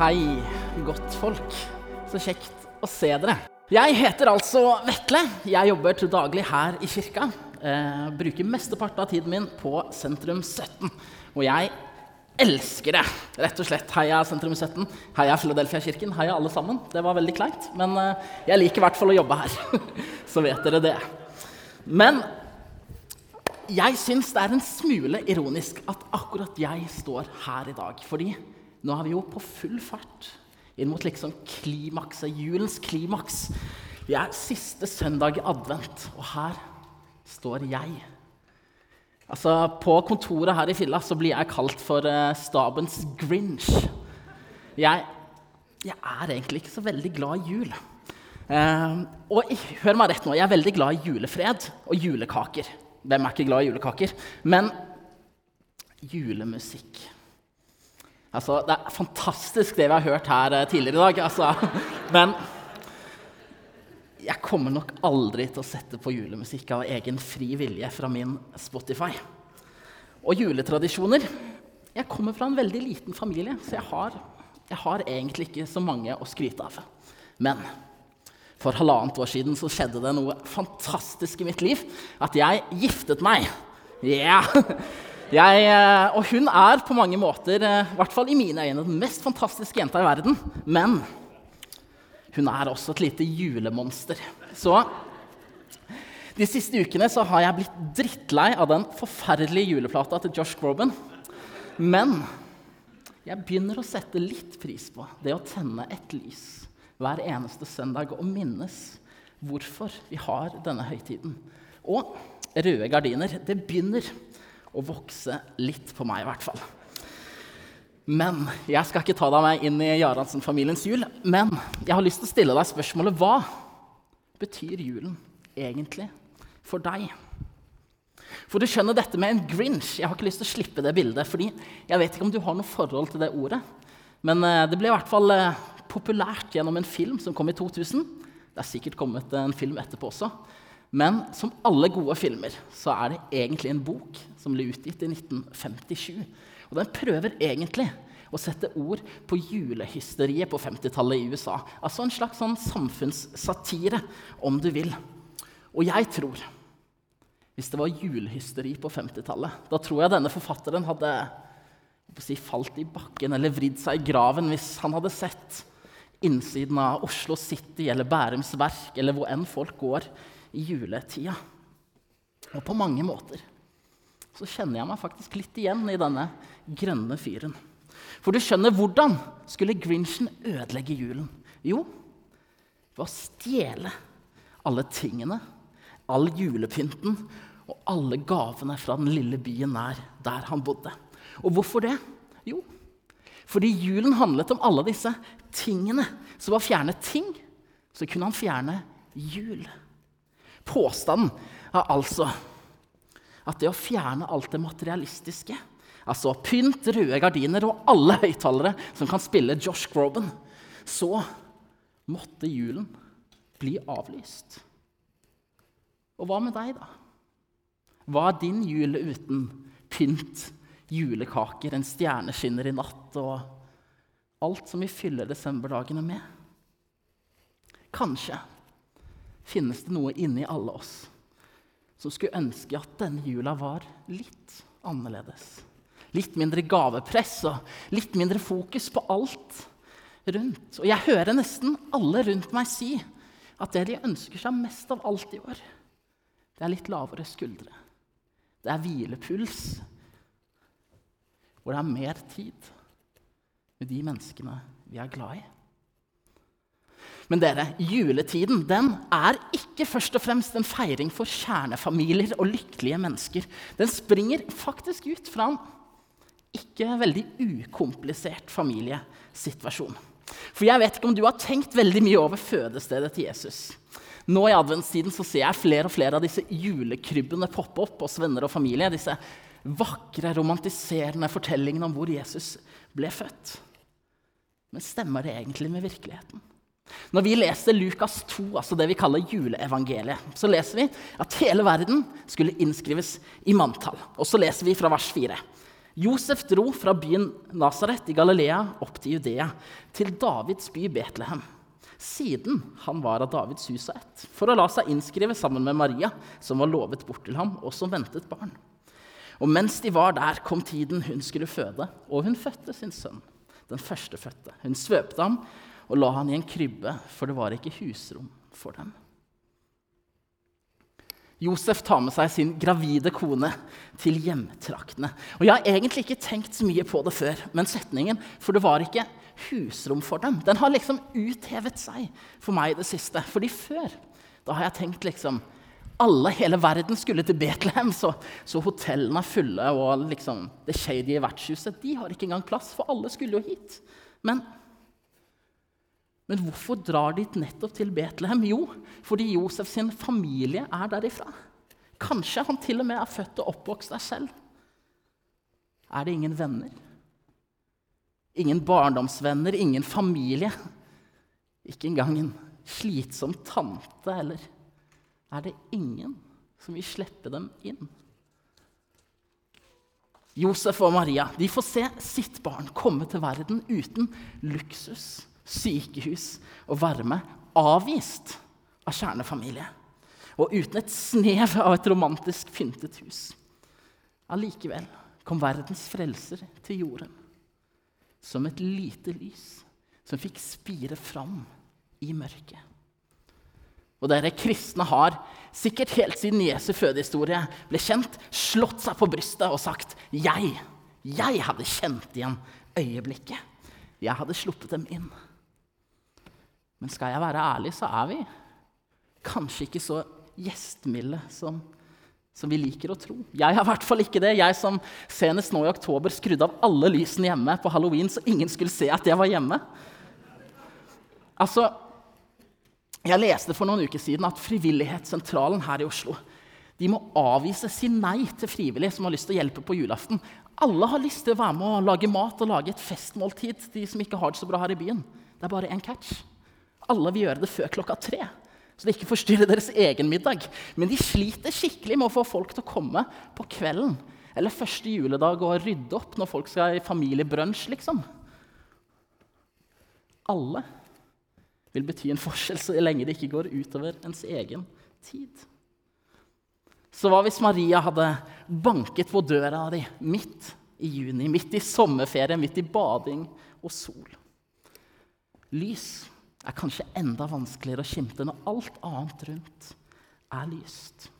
Hei, godt folk. Så kjekt å se dere. Jeg heter altså Vetle. Jeg jobber til daglig her i kirka. Eh, bruker mesteparten av tiden min på Sentrum 17. Og jeg elsker det, rett og slett. Heia Sentrum 17. Heia Philadelphia-kirken. Heia alle sammen. Det var veldig kleint, men eh, jeg liker i hvert fall å jobbe her. Så vet dere det. Men jeg syns det er en smule ironisk at akkurat jeg står her i dag. Fordi nå er vi jo på full fart inn mot liksom klimakset, julens klimaks. Vi er siste søndag i advent, og her står jeg. Altså, På kontoret her i Filla så blir jeg kalt for uh, stabens Grinch. Jeg, jeg, er egentlig ikke så veldig glad i jul. Uh, og hør meg rett nå, jeg er veldig glad i julefred og julekaker. Hvem er ikke glad i julekaker? Men julemusikk Altså, det er fantastisk, det vi har hørt her eh, tidligere i dag. Altså. Men jeg kommer nok aldri til å sette på julemusikk av egen fri vilje fra min Spotify. Og juletradisjoner Jeg kommer fra en veldig liten familie, så jeg har, jeg har egentlig ikke så mange å skryte av. Men for halvannet år siden så skjedde det noe fantastisk i mitt liv. At jeg giftet meg. Yeah. Jeg, eh, og hun er på mange måter, eh, i hvert fall i mine øyne, den mest fantastiske jenta i verden. Men hun er også et lite julemonster. Så de siste ukene så har jeg blitt drittlei av den forferdelige juleplata til Josh Groban. Men jeg begynner å sette litt pris på det å tenne et lys hver eneste søndag og minnes hvorfor vi har denne høytiden. Og røde gardiner. Det begynner å vokse litt på meg, i hvert fall. Men jeg skal ikke ta deg med inn i Jaransen-familiens jul. Men jeg har lyst til å stille deg spørsmålet hva betyr julen egentlig for deg? For du skjønner dette med en Grinch. Jeg har ikke lyst til å slippe det bildet. fordi jeg vet ikke om du har noe forhold til det ordet. Men eh, det ble i hvert fall eh, populært gjennom en film som kom i 2000. Det er sikkert kommet en film etterpå også. Men som alle gode filmer så er det egentlig en bok som ble utgitt i 1957. Og den prøver egentlig å sette ord på julehysteriet på 50-tallet i USA. Altså en slags sånn samfunnssatire, om du vil. Og jeg tror Hvis det var julehysteri på 50-tallet, da tror jeg denne forfatteren hadde si, falt i bakken eller vridd seg i graven hvis han hadde sett innsiden av Oslo City eller Bærums Verk eller hvor enn folk går i juletida. Og på mange måter så kjenner jeg meg faktisk litt igjen i denne grønne fyren. For du skjønner, hvordan skulle Grinchen ødelegge julen? Jo, ved å stjele alle tingene, all julepynten og alle gavene fra den lille byen nær der han bodde. Og hvorfor det? Jo, fordi julen handlet om alle disse tingene. Så ved å fjerne ting, så kunne han fjerne jul. Påstanden er altså at det å fjerne alt det materialistiske, altså pynt, røde gardiner og alle høyttalere som kan spille Josh Groban, så måtte julen bli avlyst. Og hva med deg, da? Hva er din jul uten pynt, julekaker, en stjerne skinner i natt og alt som vi fyller desemberdagene med? Kanskje finnes det noe inni alle oss som skulle ønske at denne jula var litt annerledes. Litt mindre gavepress og litt mindre fokus på alt rundt. Og jeg hører nesten alle rundt meg si at det de ønsker seg mest av alt i år, det er litt lavere skuldre. Det er hvilepuls. Hvor det er mer tid med de menneskene vi er glad i. Men dere, juletiden den er ikke først og fremst en feiring for kjernefamilier og lykkelige mennesker. Den springer faktisk ut fra en ikke veldig ukomplisert familiesituasjon. For jeg vet ikke om du har tenkt veldig mye over fødestedet til Jesus. Nå i adventstiden så ser jeg flere og flere av disse julekrybbene poppe opp hos venner og familie. Disse vakre, romantiserende fortellingene om hvor Jesus ble født. Men stemmer det egentlig med virkeligheten? Når vi leser Lukas 2, altså det vi kaller juleevangeliet, så leser vi at hele verden skulle innskrives i manntall. Og så leser vi fra vers 4. Josef dro fra byen Nasaret i Galilea opp til Judea, til Davids by Betlehem, siden han var av Davids hus og ett, for å la seg innskrive sammen med Maria, som var lovet bort til ham, og som ventet barn. Og mens de var der, kom tiden hun skulle føde, og hun fødte sin sønn, den førstefødte. Hun svøpte ham og la han i en krybbe, for det var ikke husrom for dem. Josef tar med seg sin gravide kone til hjemtraktene. Og Jeg har egentlig ikke tenkt så mye på det før, men setningen 'for det var ikke husrom for dem' den har liksom uthevet seg for meg i det siste. Fordi før da har jeg tenkt liksom alle, hele verden skulle til Betlehem, så, så hotellene er fulle, og liksom, det shady vertshuset de har ikke engang plass, for alle skulle jo hit. Men men hvorfor drar de nettopp til Betlehem? Jo, fordi Josef sin familie er derifra. Kanskje han til og med er født og oppvokst der selv. Er det ingen venner? Ingen barndomsvenner, ingen familie? Ikke engang en slitsom tante, eller er det ingen som vil slippe dem inn? Josef og Maria de får se sitt barn komme til verden uten luksus sykehus og varme, avvist av kjernefamilie. Og uten et snev av et romantisk pyntet hus. Allikevel kom verdens frelser til jorden som et lite lys som fikk spire fram i mørket. Og dere kristne har, sikkert helt siden Jesu fødehistorie ble kjent, slått seg på brystet og sagt 'Jeg, jeg hadde kjent igjen øyeblikket. Jeg hadde sluppet dem inn.' Men skal jeg være ærlig, så er vi kanskje ikke så gjestmilde som, som vi liker å tro. Jeg er i hvert fall ikke det. Jeg som senest nå i oktober skrudde av alle lysene hjemme på halloween så ingen skulle se at jeg var hjemme. Altså, Jeg leste for noen uker siden at Frivillighetssentralen her i Oslo de må avvise, si nei til frivillige som har lyst til å hjelpe på julaften. Alle har lyst til å være med og lage mat og lage et festmåltid. de som ikke har det så bra her i byen. Det er bare én catch. Alle vil gjøre det før klokka tre, så det ikke forstyrrer deres egen middag. Men de sliter skikkelig med å få folk til å komme på kvelden eller første juledag og rydde opp når folk skal i familiebrunsj, liksom. Alle vil bety en forskjell så lenge det ikke går utover ens egen tid. Så hva hvis Maria hadde banket på døra di midt i juni, midt i sommerferie, midt i bading og sol? Lys er kanskje enda vanskeligere å skimte når alt annet rundt er lyst.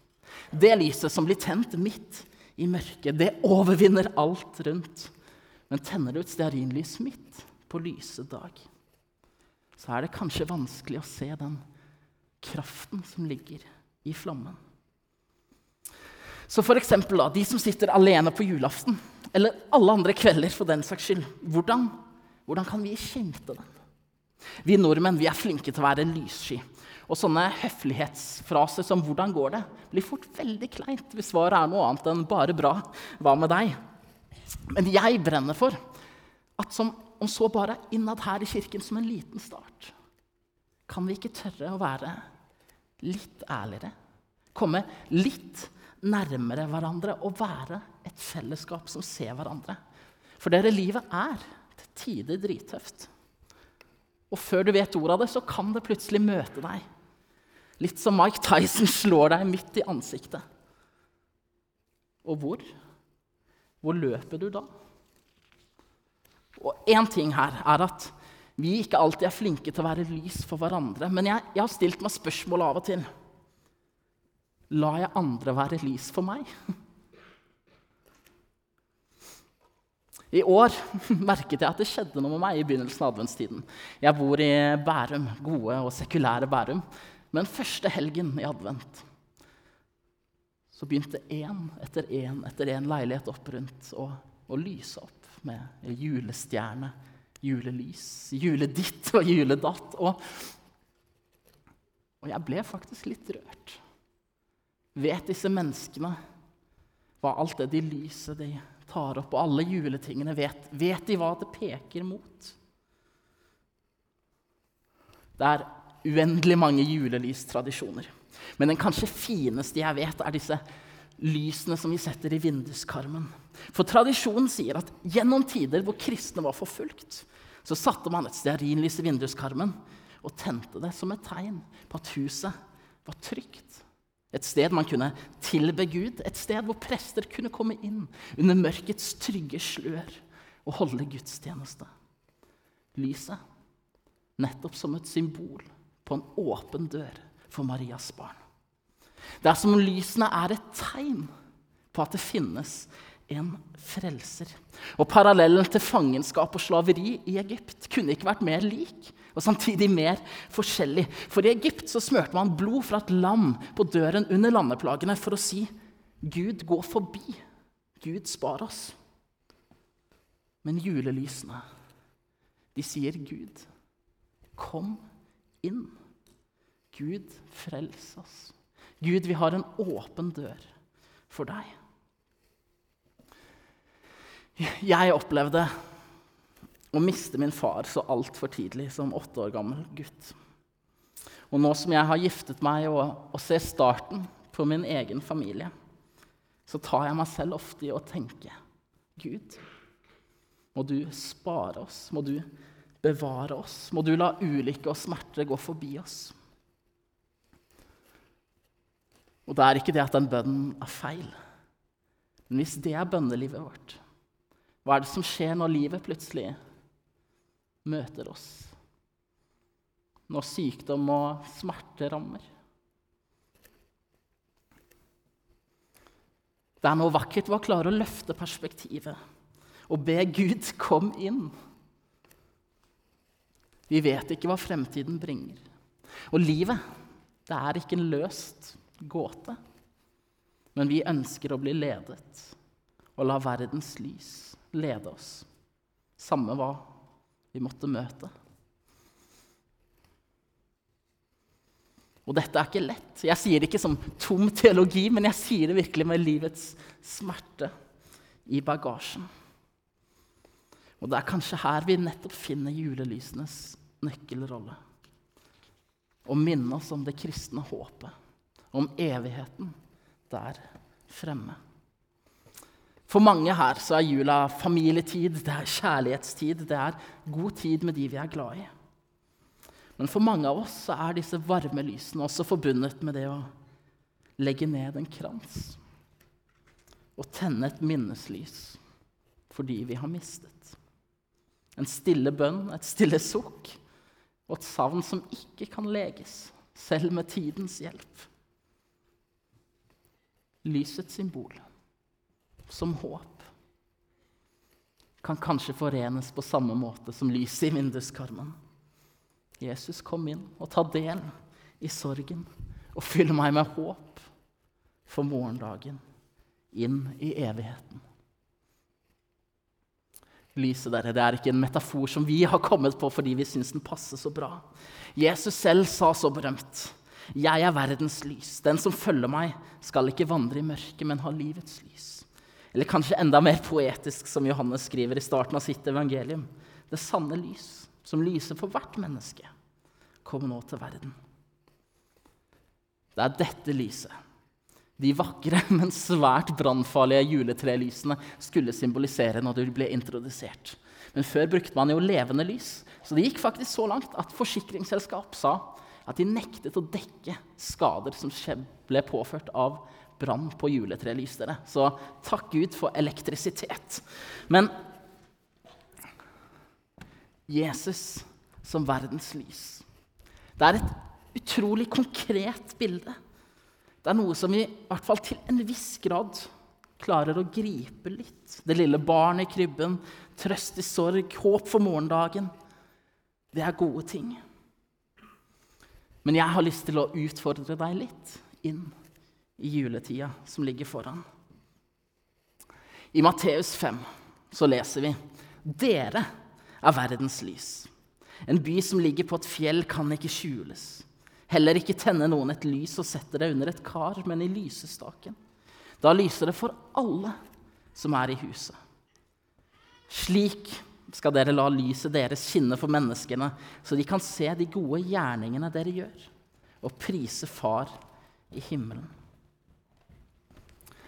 Det lyset som blir tent midt i mørket, det overvinner alt rundt. Men tenner du et stearinlys midt på lyse dag, så er det kanskje vanskelig å se den kraften som ligger i flammen. Så for eksempel, da, de som sitter alene på julaften, eller alle andre kvelder for den saks skyld, hvordan, hvordan kan vi skimte den? Vi nordmenn vi er flinke til å være lyssky. Og sånne høflighetsfraser som 'hvordan går det?' blir fort veldig kleint hvis svaret er noe annet enn 'bare bra'. Hva med deg? Men jeg brenner for at som, om så bare innad her i kirken som en liten start, kan vi ikke tørre å være litt ærligere? Komme litt nærmere hverandre og være et fellesskap som ser hverandre. For dere, livet er til tider drittøft. Og før du vet ordet av det, så kan det plutselig møte deg. Litt som Mike Tyson slår deg midt i ansiktet. Og hvor? Hvor løper du da? Og én ting her er at vi ikke alltid er flinke til å være lys for hverandre. Men jeg, jeg har stilt meg spørsmål av og til. Lar jeg andre være lys for meg? I år merket jeg at det skjedde noe med meg i begynnelsen av adventstiden. Jeg bor i Bærum, gode og sekulære Bærum. Men første helgen i advent så begynte én etter én etter én leilighet opp rundt å, å lyse opp med julestjerne, julelys, juleditt og juledatt. Og, og jeg ble faktisk litt rørt. Vet disse menneskene hva alt det de lyser, de tar opp, og alle juletingene, vet, vet de hva det peker mot? Det er uendelig mange julelystradisjoner. Men den kanskje fineste jeg vet, er disse lysene som vi setter i vinduskarmen. For tradisjonen sier at gjennom tider hvor kristne var forfulgt, så satte man et stearinlys i vinduskarmen og tente det som et tegn på at huset var trygt. Et sted man kunne tilbe Gud, et sted hvor prester kunne komme inn under mørkets trygge slør og holde gudstjeneste. Lyset nettopp som et symbol på en åpen dør for Marias barn. Det er som om lysene er et tegn på at det finnes en frelser. Og Parallellen til fangenskap og slaveri i Egypt kunne ikke vært mer lik og samtidig mer forskjellig. For i Egypt så smørte man blod fra et lam på døren under landeplagene for å si Gud, gå forbi. Gud, spar oss. Men julelysene, de sier Gud, kom inn. Gud, frels oss. Gud, vi har en åpen dør for deg. Jeg opplevde å miste min far så altfor tidlig som åtte år gammel gutt. Og nå som jeg har giftet meg og, og ser starten på min egen familie, så tar jeg meg selv ofte i å tenke Gud, må du spare oss, må du bevare oss, må du la ulykke og smerte gå forbi oss. Og det er ikke det at den bønnen er feil, men hvis det er bønnelivet vårt, hva er det som skjer når livet plutselig møter oss? Når sykdom og smerte rammer? Det er noe vakkert ved å klare å løfte perspektivet og be Gud kom inn. Vi vet ikke hva fremtiden bringer. Og livet, det er ikke en løst gåte. Men vi ønsker å bli ledet og la verdens lys lede oss, samme hva vi måtte møte. Og dette er ikke lett. Jeg sier det ikke som tom teologi, men jeg sier det virkelig med livets smerte i bagasjen. Og det er kanskje her vi nettopp finner julelysenes nøkkelrolle. Å minne oss om det kristne håpet, om evigheten der fremme. For mange her så er jula familietid, det er kjærlighetstid, det er god tid med de vi er glad i. Men for mange av oss så er disse varme lysene også forbundet med det å legge ned en krans og tenne et minneslys for de vi har mistet. En stille bønn, et stille sukk og et savn som ikke kan leges, selv med tidens hjelp. Lysets symbol som håp kan kanskje forenes på samme måte som lyset i vinduskarmen. Jesus, kom inn og ta del i sorgen og fyll meg med håp for morgendagen, inn i evigheten. Lyset dere, det er ikke en metafor som vi har kommet på fordi vi syns den passer så bra. Jesus selv sa så berømt. Jeg er verdens lys. Den som følger meg, skal ikke vandre i mørket, men ha livets lys. Eller kanskje enda mer poetisk, som Johannes skriver i starten av sitt evangelium. Det sanne lys, som lyser for hvert menneske, kommer nå til verden. Det er dette lyset, de vakre, men svært brannfarlige juletrelysene, skulle symbolisere når de ble introdusert. Men før brukte man jo levende lys, så det gikk faktisk så langt at forsikringsselskap sa at de nektet å dekke skader som ble påført av brann på juletrelysere. Så takk Gud for elektrisitet. Men Jesus som verdens lys. Det er et utrolig konkret bilde. Det er noe som vi i hvert fall til en viss grad klarer å gripe litt. Det lille barnet i krybben, trøst i sorg, håp for morgendagen. Det er gode ting. Men jeg har lyst til å utfordre deg litt inn i juletida som ligger foran. I Matteus 5 så leser vi dere er verdens lys. En by som ligger på et fjell, kan ikke skjules. Heller ikke tenne noen et lys og sette det under et kar, men i lysestaken. Da lyser det for alle som er i huset. Slik skal dere la lyset deres skinne for menneskene, så de kan se de gode gjerningene dere gjør, og prise Far i himmelen.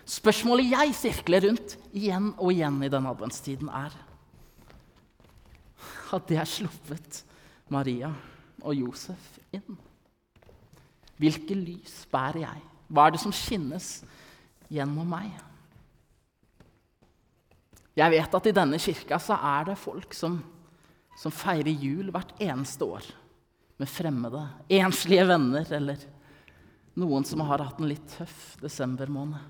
Spørsmålet jeg sirkler rundt igjen og igjen i denne adventstiden, er Hadde jeg sluppet Maria og Josef inn? Hvilke lys bærer jeg? Hva er det som skinnes gjennom meg? Jeg vet at i denne kirka så er det folk som, som feirer jul hvert eneste år med fremmede, enslige venner eller noen som har hatt en litt tøff desembermåned.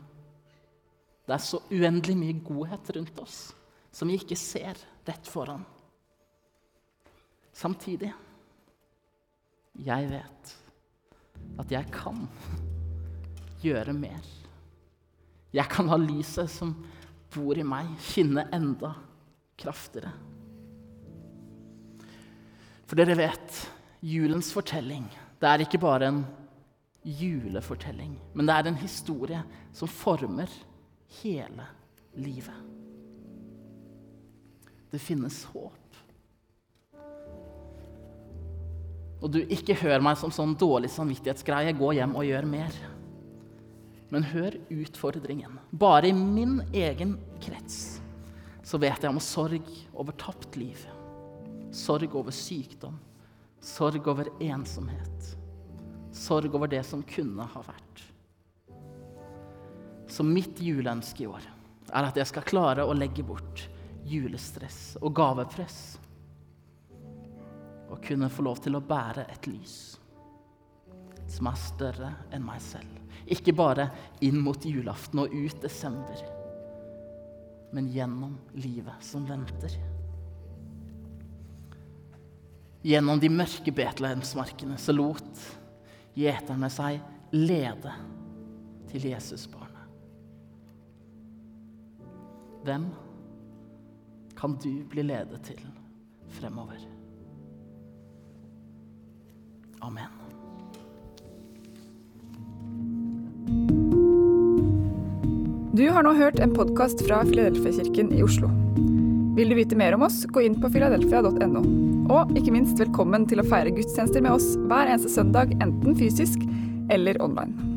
Det er så uendelig mye godhet rundt oss som vi ikke ser rett foran. Samtidig jeg vet at jeg kan gjøre mer. Jeg kan ha lyset som bor i meg, skinne enda kraftigere. For dere vet, julens fortelling, det er ikke bare en julefortelling, men det er en historie som former hele livet. Det finnes håp. Og du, ikke hør meg som sånn dårlig samvittighetsgreie. Gå hjem og gjør mer. Men hør utfordringen. Bare i min egen krets så vet jeg om sorg over tapt liv. Sorg over sykdom. Sorg over ensomhet. Sorg over det som kunne ha vært. Så mitt juleønske i år er at jeg skal klare å legge bort julestress og gavepress. Og kunne få lov til å bære et lys som er større enn meg selv. Ikke bare inn mot julaften og ut desember, men gjennom livet som venter. Gjennom de mørke Betlehemsmarkene så lot gjeterne seg lede til Jesusbarnet. Hvem kan du bli ledet til fremover? Amen. Du har nå hørt en podkast fra Filadelfia-kirken i Oslo. Vil du vite mer om oss, gå inn på filadelfia.no. Og ikke minst velkommen til å feire gudstjenester med oss hver eneste søndag, enten fysisk eller online.